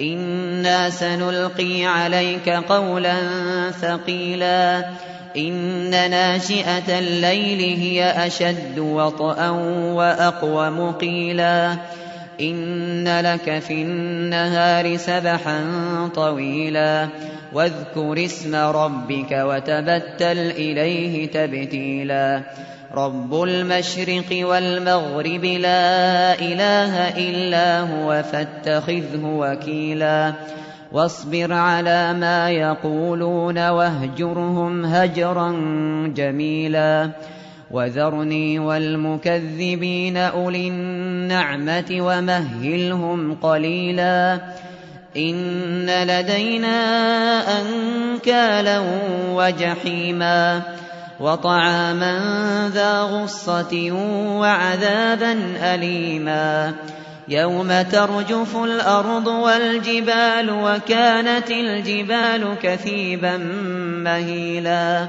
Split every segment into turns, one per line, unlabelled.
إنا سنلقي عليك قولا ثقيلا إن ناشئة الليل هي أشد وطئا وأقوم قيلا إن لك في النهار سبحا طويلا واذكر اسم ربك وتبتل إليه تبتيلا رب المشرق والمغرب لا إله إلا هو فاتخذه وكيلا واصبر على ما يقولون واهجرهم هجرا جميلا وذرني والمكذبين أولي النعمة ومهلهم قليلا إن لدينا أنكالا وجحيما وطعاما ذا غصة وعذابا أليما يوم ترجف الأرض والجبال وكانت الجبال كثيبا مهيلا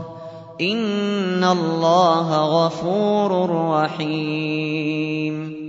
إن الله غفور رحيم